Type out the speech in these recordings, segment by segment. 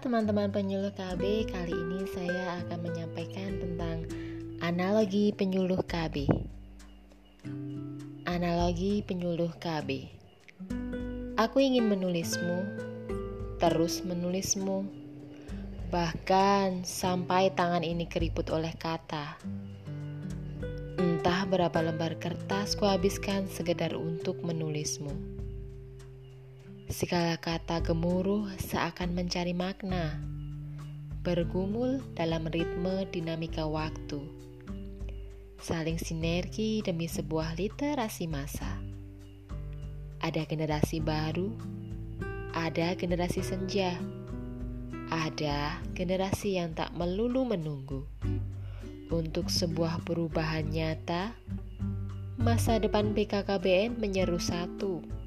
teman-teman penyuluh KB, kali ini saya akan menyampaikan tentang analogi penyuluh KB. Analogi penyuluh KB. Aku ingin menulismu, terus menulismu, bahkan sampai tangan ini keriput oleh kata. Entah berapa lembar kertas kuhabiskan sekedar untuk menulismu. Segala kata gemuruh seakan mencari makna, bergumul dalam ritme dinamika waktu, saling sinergi demi sebuah literasi masa. Ada generasi baru, ada generasi senja, ada generasi yang tak melulu menunggu. Untuk sebuah perubahan nyata, masa depan BKKBN menyeru satu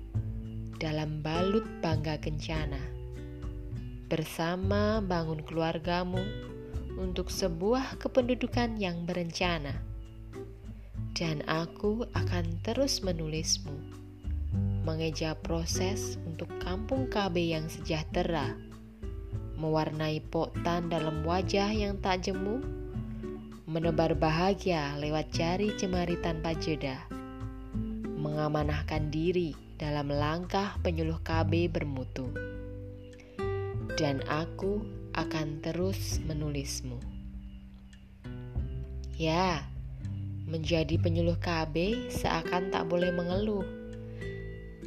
dalam balut bangga kencana. Bersama bangun keluargamu untuk sebuah kependudukan yang berencana. Dan aku akan terus menulismu, mengeja proses untuk kampung KB yang sejahtera, mewarnai potan dalam wajah yang tak jemu, menebar bahagia lewat jari cemari tanpa jeda, mengamanahkan diri dalam langkah penyuluh KB bermutu. Dan aku akan terus menulismu. Ya, menjadi penyuluh KB seakan tak boleh mengeluh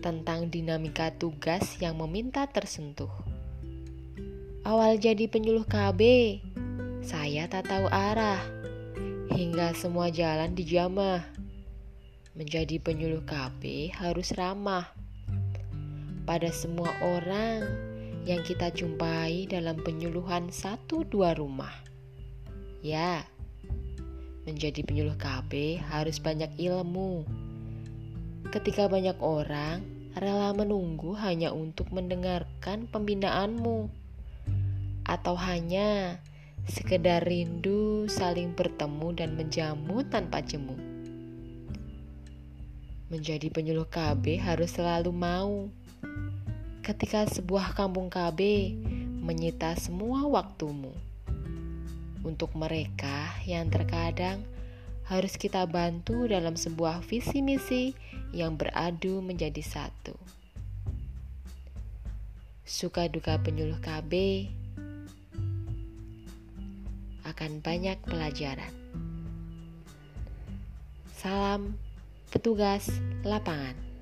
tentang dinamika tugas yang meminta tersentuh. Awal jadi penyuluh KB, saya tak tahu arah hingga semua jalan dijamah Menjadi penyuluh KB harus ramah pada semua orang yang kita jumpai dalam penyuluhan satu dua rumah. Ya, menjadi penyuluh KB harus banyak ilmu. Ketika banyak orang rela menunggu hanya untuk mendengarkan pembinaanmu, atau hanya sekedar rindu saling bertemu dan menjamu tanpa jemu. Menjadi penyuluh KB harus selalu mau. Ketika sebuah kampung KB menyita semua waktumu. Untuk mereka yang terkadang harus kita bantu dalam sebuah visi misi yang beradu menjadi satu. Suka duka penyuluh KB akan banyak pelajaran. Salam petugas lapangan.